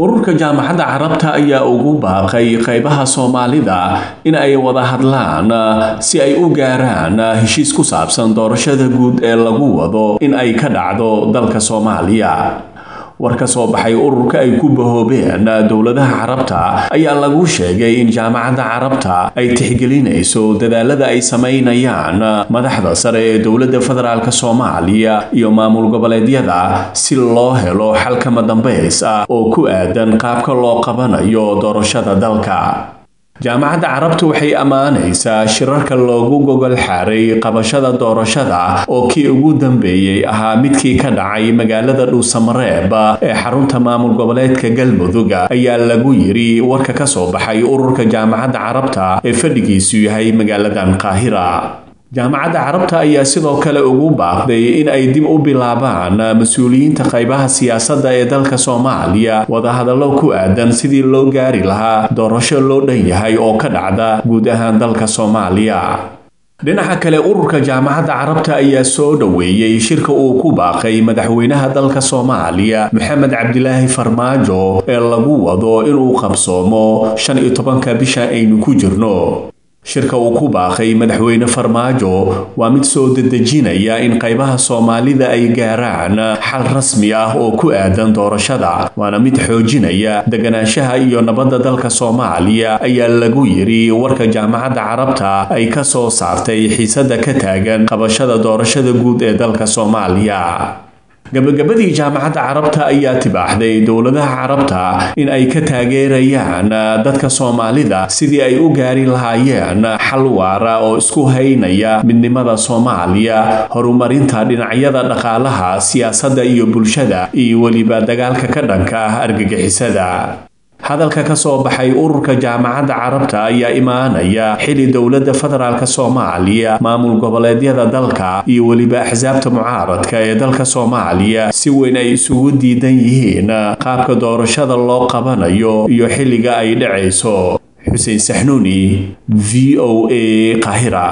ururka jaamacadda carabta ayaa ugu baaqay qaybaha soomaalida in ay wada hadlaan si ay u gaaraan heshiis ku saabsan doorashada guud ee lagu wado in ay ka dhacdo dalka soomaaliya war ka soo baxay ururka ay ku bahoobeen dowladaha carabta ayaa lagu sheegay in jaamacadda carabta ay tixgelinayso dadaalada ay samaynayaan madaxda sare ee dowladda federaalk soomaaliya iyo maamul goboleedyada si loo helo xal kama ah oo ku aadan qaabka loo qabanayo doorashada dalka jaamacadda carabta waxay ammaanaysaa shirarka loogu gogol xaaray qabashada doorashada oo kii ugu dambeeyey ahaa midkii ka dhacay magaalada dhuusamareeb ee xarunta maamul goboleedka galmudug ayaa lagu yiri warka ka soo baxay ururka jaamacadda carabta ee fadhigiisu yahay magaaladan qaahira jaamacadda carabta ayaa sidoo kale ugu baaqday in ay dib u bilaabaan mas'uuliyiinta qaybaha siyaasadda ee dalka soomaaliya. Wadahadallo ku aadan sidii loo gaari lahaa doorasho loo dhan yahay oo ka dhacda guud ahaan dalka soomaaliya. Dhinaca kale ururka jaamacadda carabta ayaa soo dhoweeyey shirka uu ku baaqay madaxweynaha dalka soomaaliya maxamed cabdilaahi farmaajo ee lagu wado inuu qabsoomo shan iyo tobanka bisha aynu ku jirno shirka uu ku baaqay madaxweyne farmaajo waa mid soo dedejinaya in qaybaha soomaalida ay gaaraan xal rasmi ah oo ku aadan doorashada waana mid xoojinaya deganaanshaha iyo nabadda dalka soomaaliya ayaa lagu yiri warka jaamacadda carabta ay ka soo saartay xiisadda ka taagan qabashada doorashada guud ee dalka soomaaliya gabagabadii jaamacadda carabta ayaa tibaaxday dowladaha carabta in ay ka taageerayaan dadka soomaalida sidii ay u gaari lahaayeen xal waara oo isku haynaya midnimada soomaaliya horumarinta dhinacyada dhaqaalaha siyaasadda iyo bulshada iyo weliba dagaalka ka dhanka ah argagixisada hadalka ka soo baxay ururka jaamacadda carabta ayaa imaanaya xili dowladda federaalk soomaaliya maamul goboleedyada dalka iyo weliba axsaabta mucaaradka ee dalka soomaaliya si weyn ay isugu diidan yihiin qaabka doorashada loo qabanayo iyo xilliga ay dhacayso. Xuseen saxnuuni v o a qahira